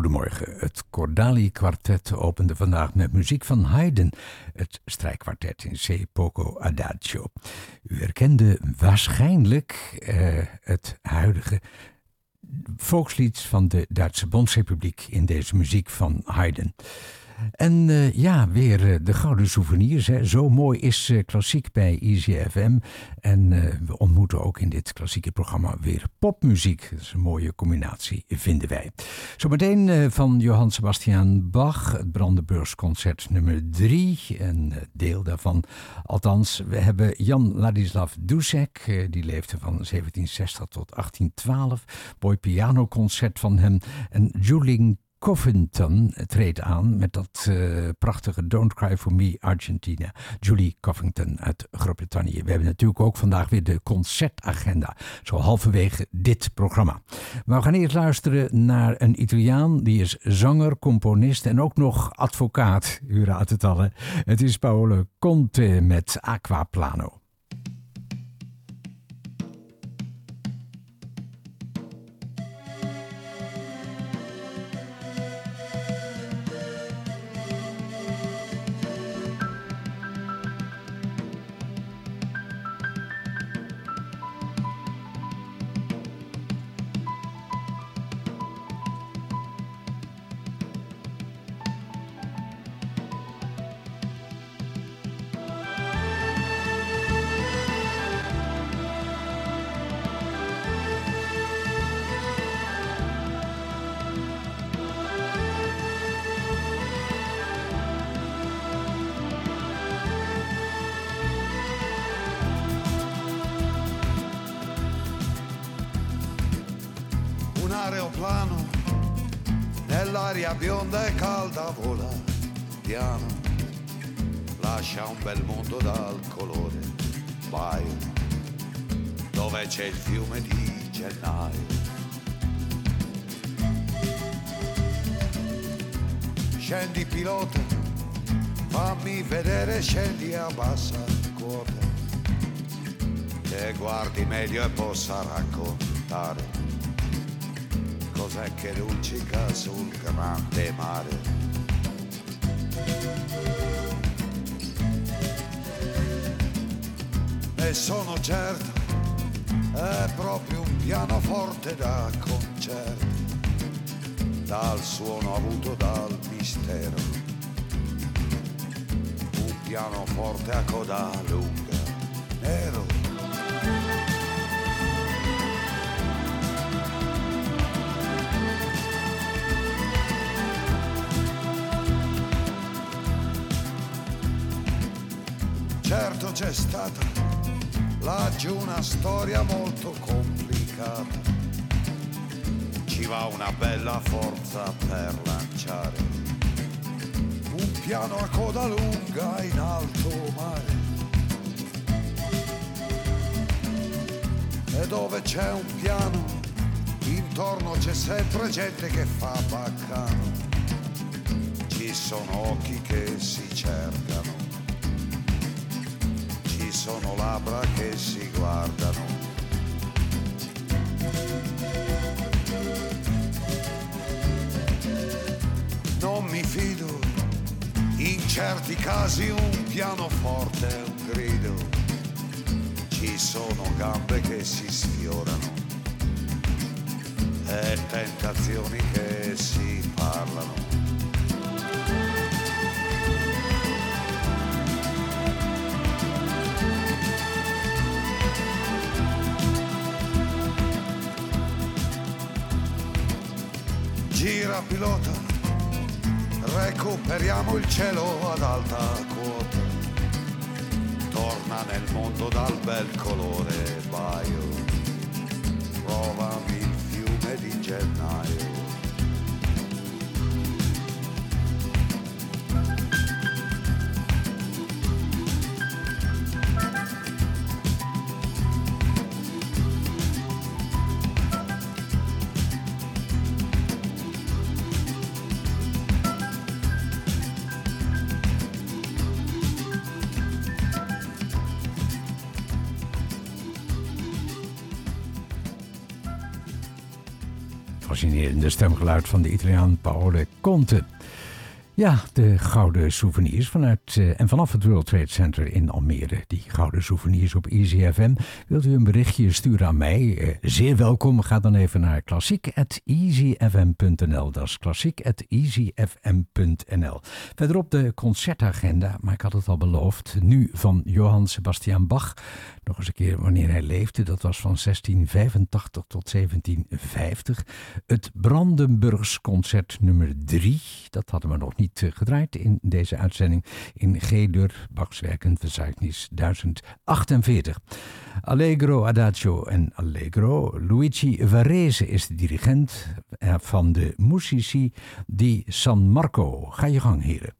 goedemorgen. Het Cordali Quartet opende vandaag met muziek van Haydn, het strijkkwartet in C. Poco Adagio. U herkende waarschijnlijk eh, het huidige volkslied van de Duitse Bondsrepubliek in deze muziek van Haydn. En uh, ja, weer uh, de gouden souvenirs. Zo mooi is uh, klassiek bij Easy FM. En we ontmoeten ook in dit klassieke programma weer popmuziek. Dat is een mooie combinatie, vinden wij. Zometeen van Johann Sebastian Bach, het Brandenburgsconcert nummer 3. Een deel daarvan. Althans, we hebben Jan Ladislav Dussek. die leefde van 1760 tot 1812. Mooi pianoconcert van hem. En Julie Covington treedt aan met dat uh, prachtige Don't Cry For Me Argentina. Julie Covington uit Groot-Brittannië. We hebben natuurlijk ook vandaag weer de concertagenda. Zo halverwege dit programma. Maar we gaan eerst luisteren naar een Italiaan. Die is zanger, componist en ook nog advocaat. U raadt het al. Hè? Het is Paolo Conte met Aquaplano. Da concerto, dal suono avuto dal mistero. Un pianoforte a coda lunga, nero Certo c'è stata laggiù una storia molto complicata. Ci va una bella forza per lanciare un piano a coda lunga in alto mare. E dove c'è un piano, intorno c'è sempre gente che fa baccano. Ci sono occhi che si cercano sono labbra che si guardano. Certi casi un pianoforte un grido. Ci sono gambe che si sfiorano e tentazioni che si parlano. Gira pilota, recuperiamo il cielo ad alta quota. Torna nel mondo dal bel colore baio, fascinerende stemgeluid van de Italiaan Paolo Conte. Ja, de gouden souvenirs vanuit uh, en vanaf het World Trade Center in Almere. Die gouden souvenirs op Easy FM. Wilt u een berichtje sturen aan mij? Uh, zeer welkom. Ga dan even naar klassiek.easyfm.nl. Dat is klassiek.easyfm.nl. Verderop de concertagenda, maar ik had het al beloofd. Nu van Johann Sebastian Bach. Nog eens een keer wanneer hij leefde. Dat was van 1685 tot 1750. Het Brandenburgs concert nummer 3. Dat hadden we nog niet niet gedraaid in deze uitzending in G-dur, Bachs Werkenverzeichnis 1048. Allegro Adagio en Allegro. Luigi Varese is de dirigent van de Musici di San Marco. Ga je gang, heren.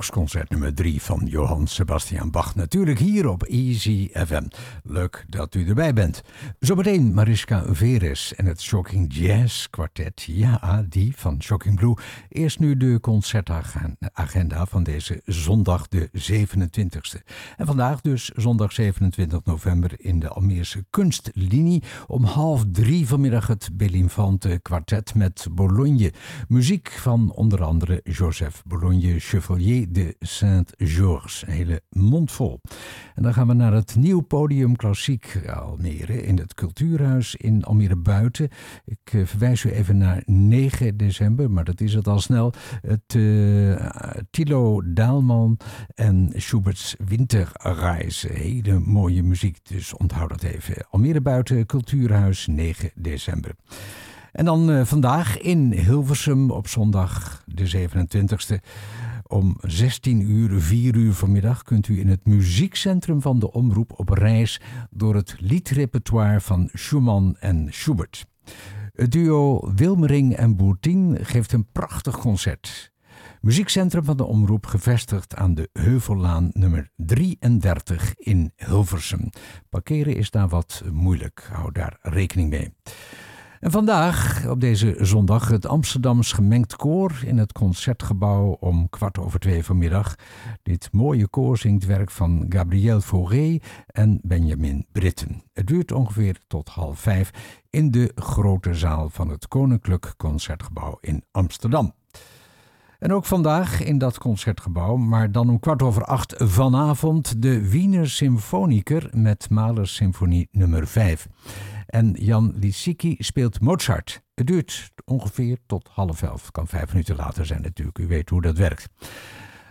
Concert nummer 3 van Johann Sebastian Bach. Natuurlijk hier op Easy FM. Leuk dat u erbij bent. Zometeen Mariska Veres en het Shocking Jazz Quartet. Ja, die van Shocking Blue. Eerst nu de concertagenda van deze zondag de 27e. En vandaag dus zondag 27 november in de Almeerse Kunstlinie. Om half drie vanmiddag het Belinfante Quartet met Bologne. Muziek van onder andere Joseph Bologne Chevalier de Saint-Georges. Hele mond vol. En dan gaan we naar het nieuw podium Klassiek Almere in het Cultuurhuis in Almere Buiten. Ik eh, verwijs u even naar 9 december, maar dat is het al snel. Het uh, Tilo Daalman en Schubert's Winterreis. Hele mooie muziek, dus onthoud dat even. Almere Buiten, Cultuurhuis, 9 december. En dan uh, vandaag in Hilversum op zondag de 27e. Om 16 uur, 4 uur vanmiddag kunt u in het muziekcentrum van de Omroep op reis door het liedrepertoire van Schumann en Schubert. Het duo Wilmering en Boertien geeft een prachtig concert. Muziekcentrum van de Omroep gevestigd aan de Heuvellaan nummer 33 in Hilversum. Parkeren is daar wat moeilijk, hou daar rekening mee. En vandaag, op deze zondag, het Amsterdams Gemengd Koor in het Concertgebouw om kwart over twee vanmiddag. Dit mooie koor zingt werk van Gabriel Fauré en Benjamin Britten. Het duurt ongeveer tot half vijf in de grote zaal van het Koninklijk Concertgebouw in Amsterdam. En ook vandaag in dat concertgebouw, maar dan om kwart over acht vanavond de Wiener Symfoniker met Mahler Symfonie nummer 5. En Jan Lissiki speelt Mozart. Het duurt ongeveer tot half elf. Kan vijf minuten later zijn natuurlijk. U weet hoe dat werkt.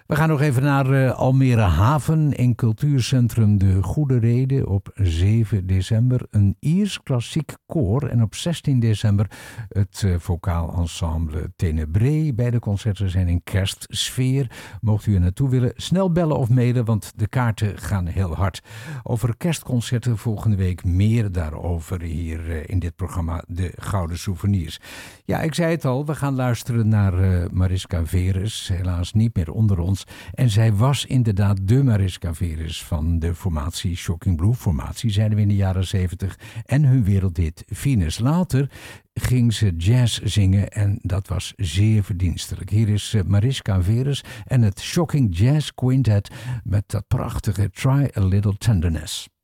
We gaan nog even naar uh, Almere Haven in cultuurcentrum De Goede Reden op 7 december. Een Iers klassiek koor en op 16 december het uh, vocaal ensemble Tenebrae. Beide concerten zijn in kerstsfeer. Mocht u er naartoe willen, snel bellen of mailen, want de kaarten gaan heel hard. Over kerstconcerten volgende week meer daarover hier uh, in dit programma De Gouden Souvenirs. Ja, ik zei het al, we gaan luisteren naar Mariska Veres. Helaas niet meer onder ons. En zij was inderdaad de Mariska Veres van de formatie Shocking Blue. Formatie zeiden we in de jaren 70. En hun wereldhit Venus. Later ging ze jazz zingen en dat was zeer verdienstelijk. Hier is eh, Mariska Veres en het Shocking Jazz Quintet met dat prachtige Try a Little Tenderness.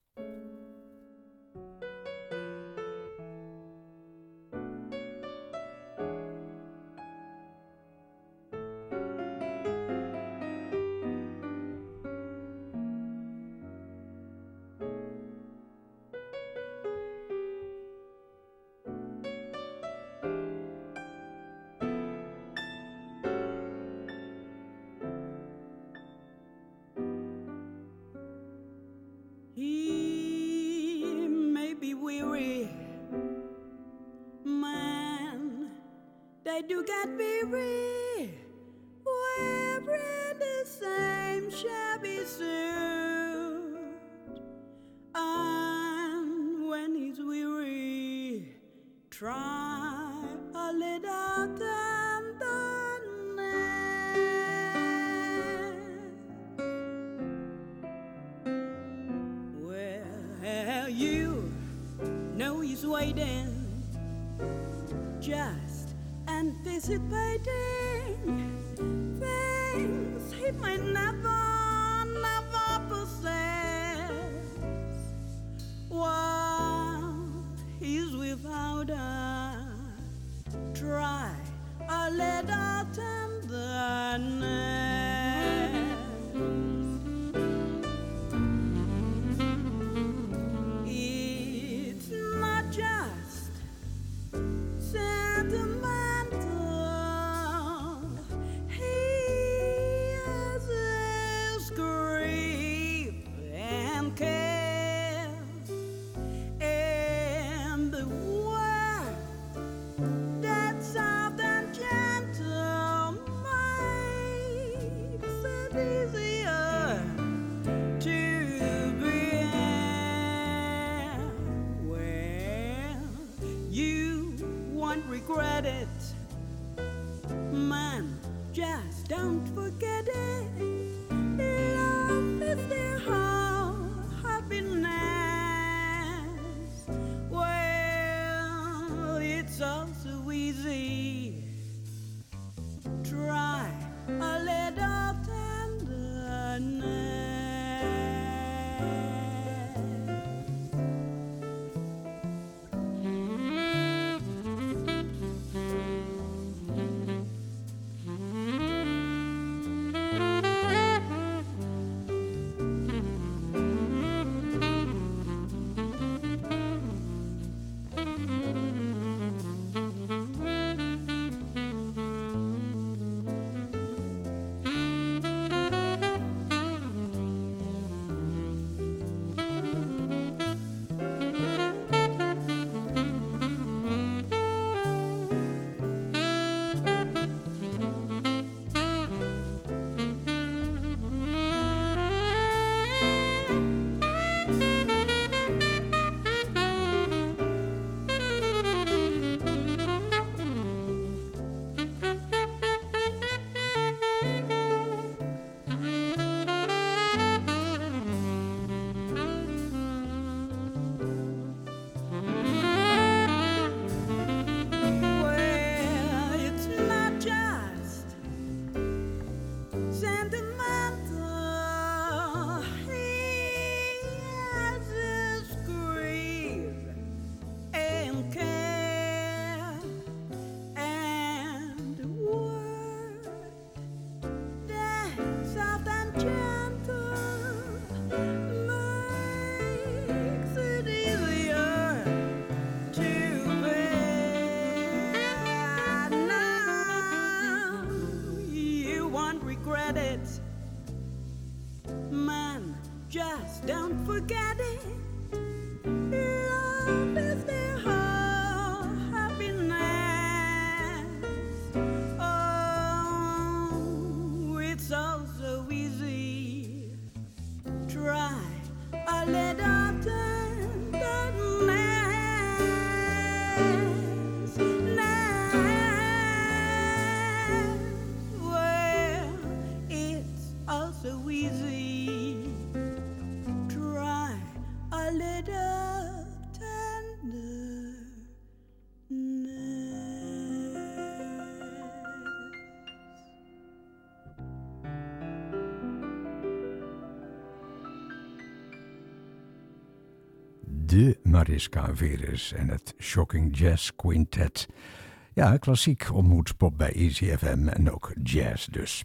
Mariska Veres en het Shocking Jazz Quintet. Ja, klassiek ontmoetspop bij Easy FM en ook jazz dus.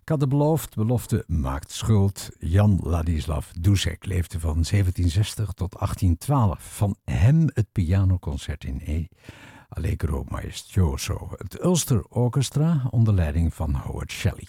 Ik had het beloofd, belofte maakt schuld. Jan Ladislav Dussek leefde van 1760 tot 1812. Van hem het pianoconcert in E. Allegro Maestoso. Het Ulster Orchestra onder leiding van Howard Shelley.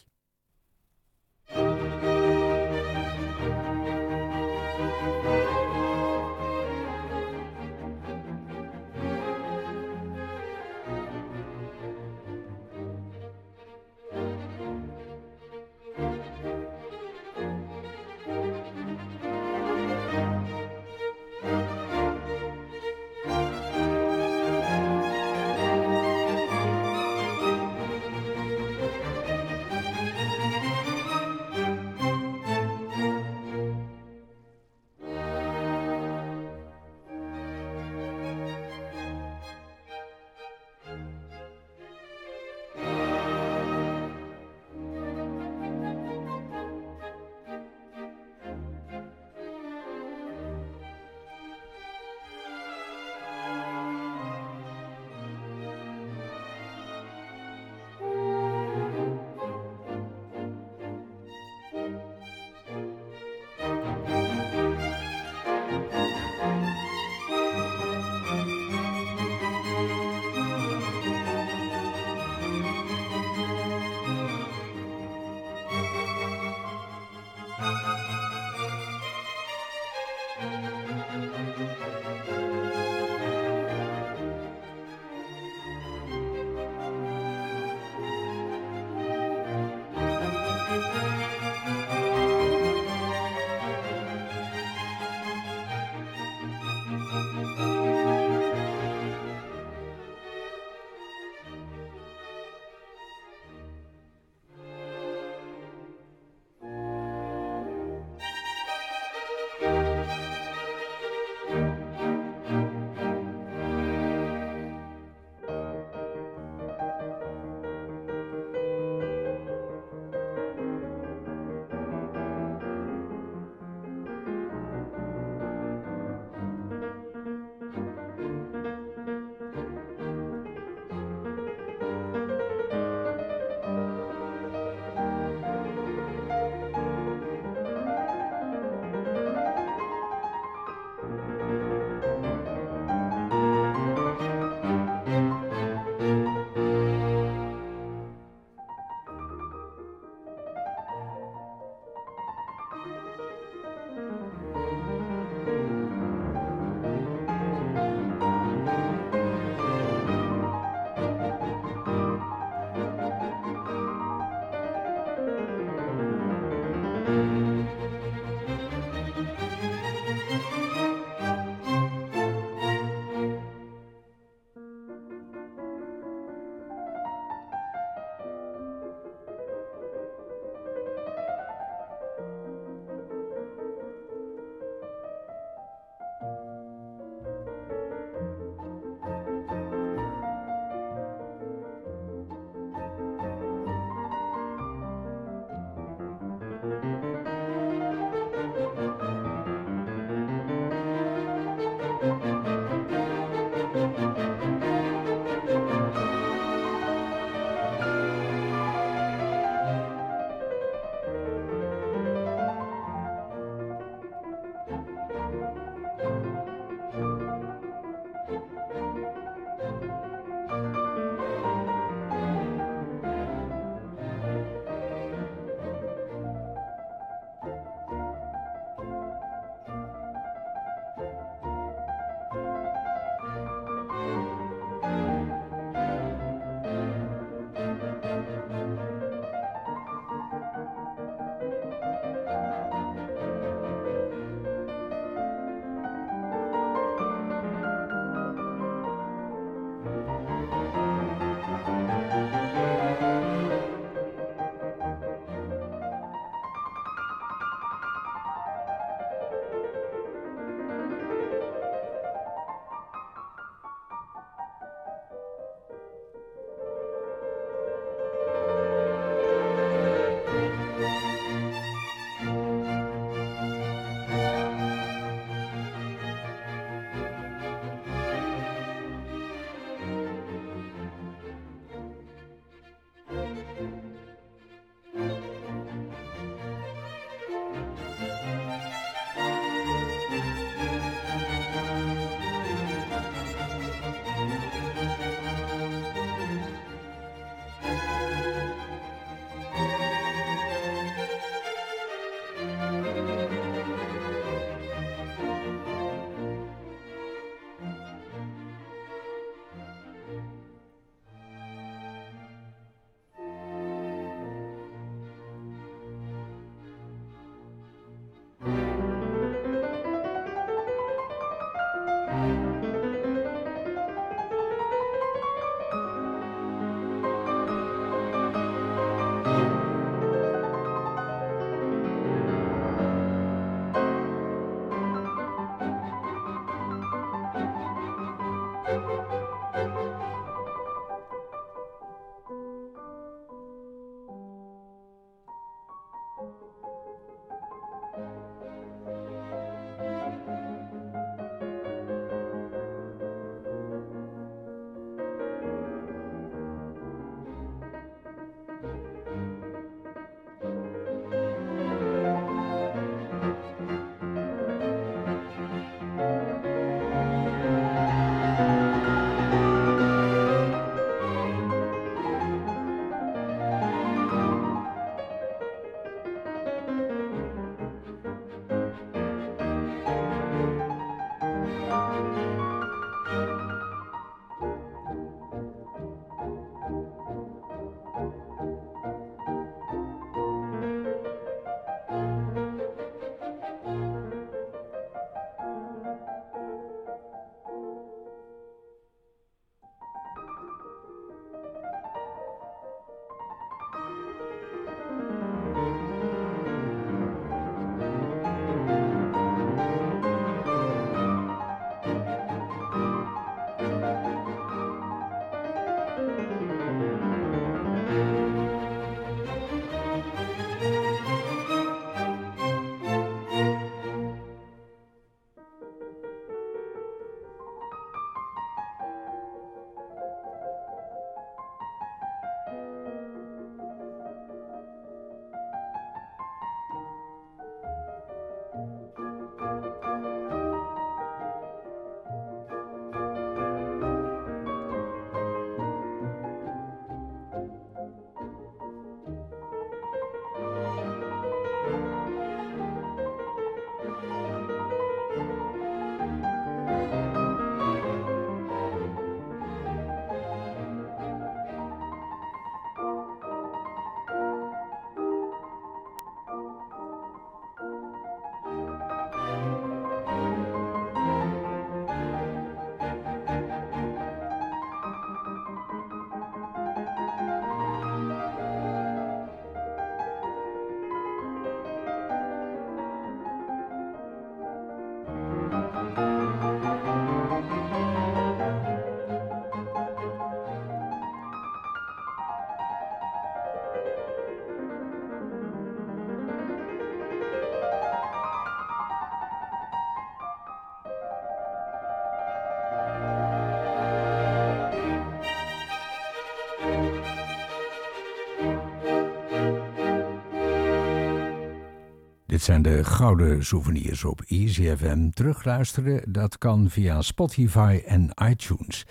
Dit zijn de gouden souvenirs op EasyFM. Terugluisteren, dat kan via Spotify en iTunes.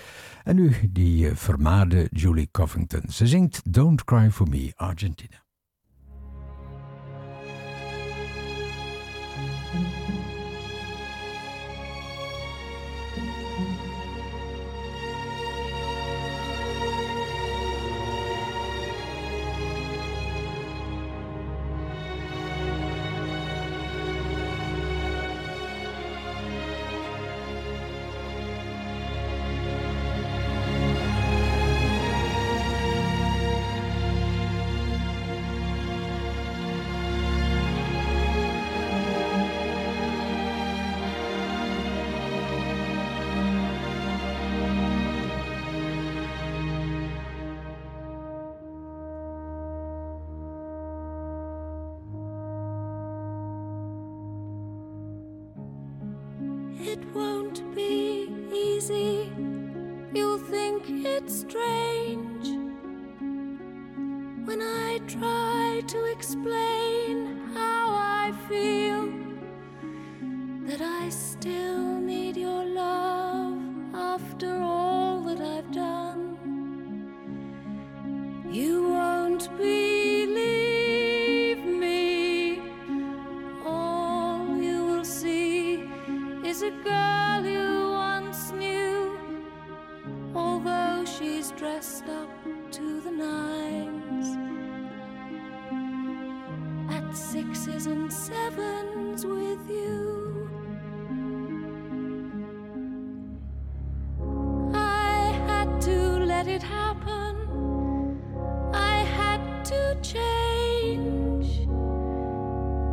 En nu die eh, vermaarde Julie Covington. Ze zingt Don't Cry For Me, Argentina.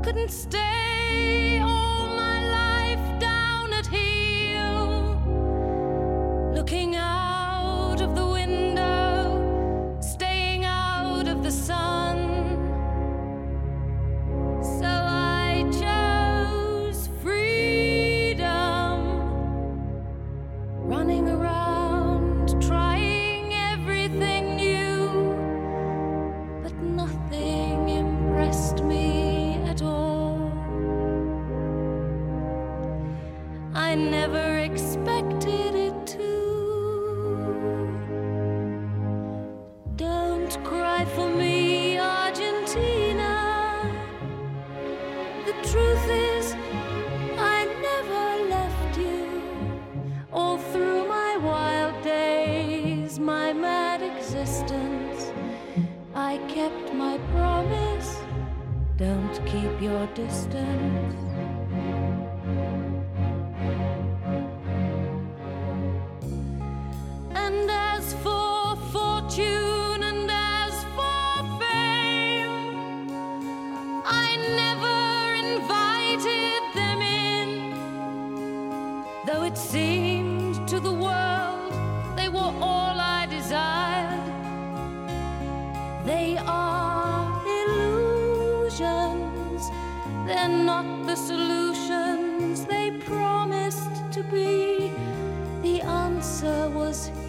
couldn't stay.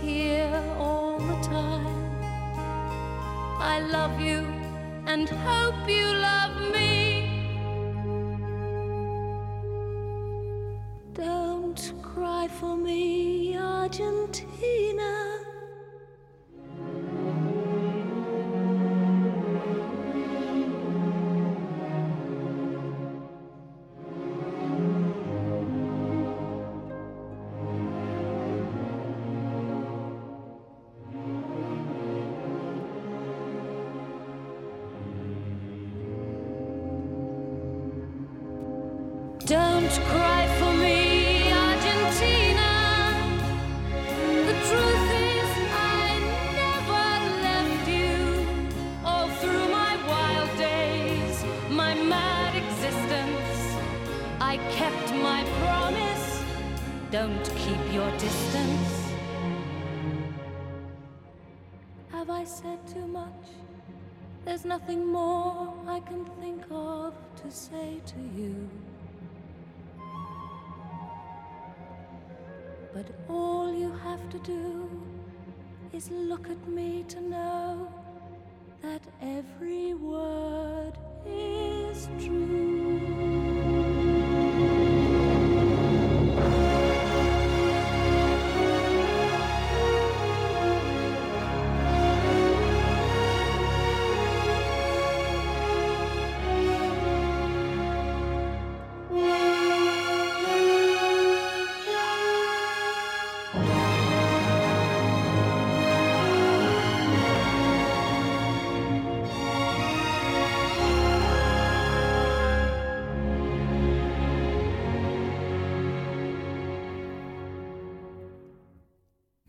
here all the time. I love you and hope you love me. Don't cry for me, Argentina. Strange But all you have to do is look at me to know that every word is true.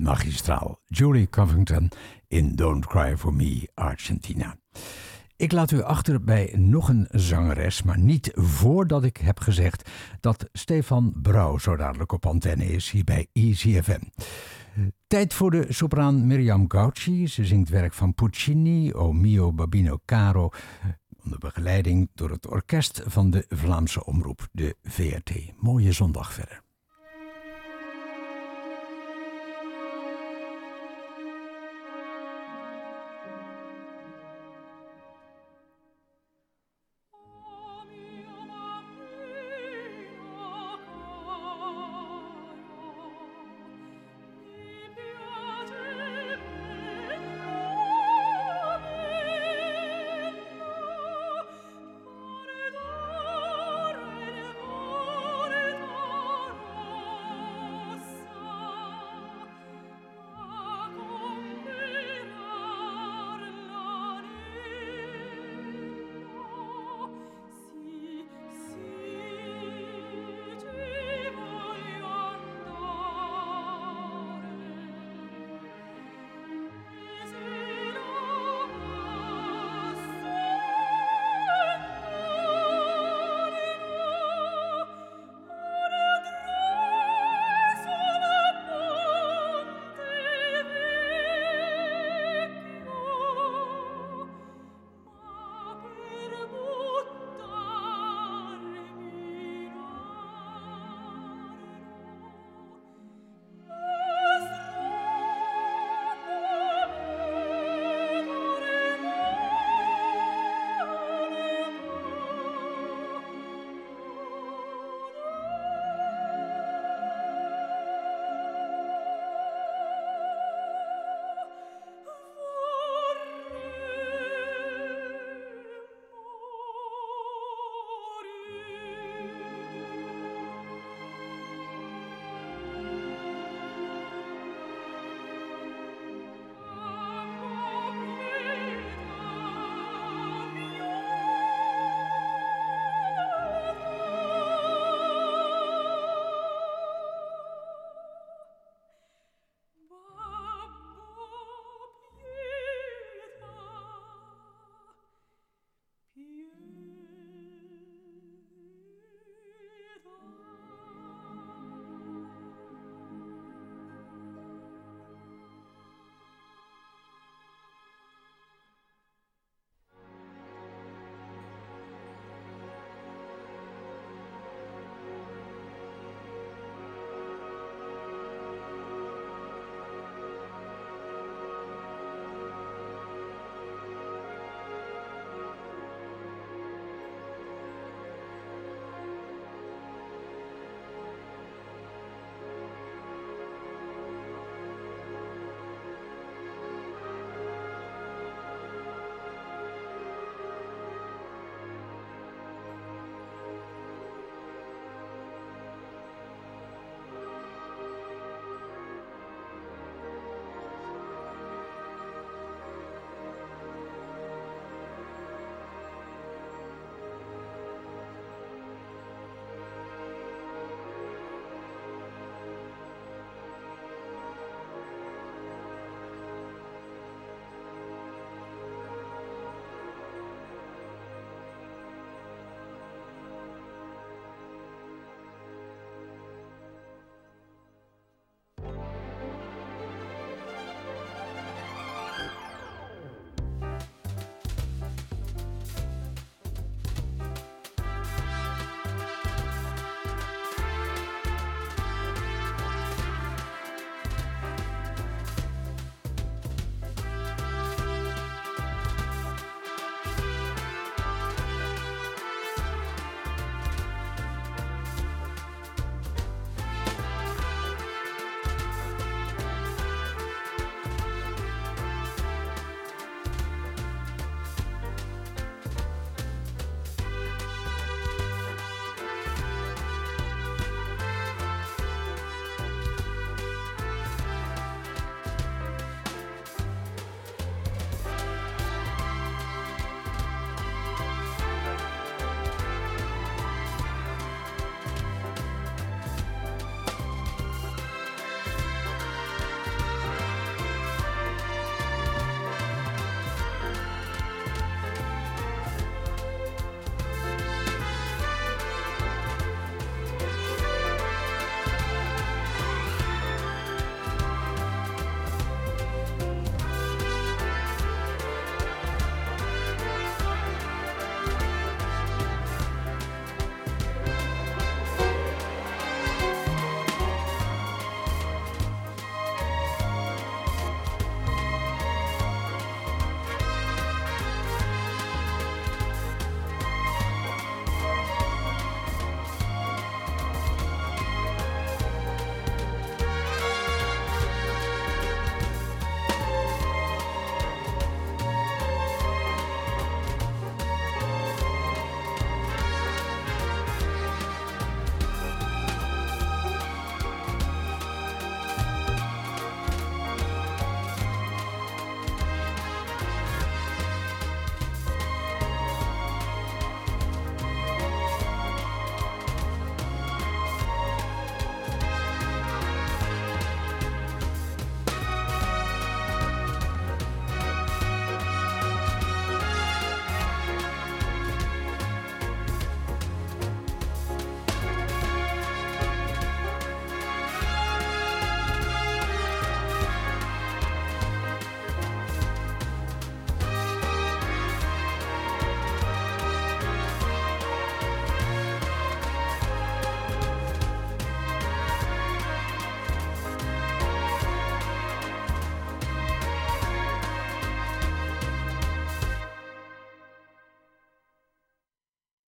Magistraal. Julie Covington in Don't Cry For Me, Argentina. Ik laat u achter bij nog een zangeres, maar niet voordat ik heb gezegd dat Stefan Brouw zo dadelijk op antenne is hier bij EasyFM. Tijd voor de sopraan Miriam Gauci. Ze zingt werk van Puccini, O mio Babino Caro, onder begeleiding door het orkest van de Vlaamse omroep, de VRT. Mooie zondag verder.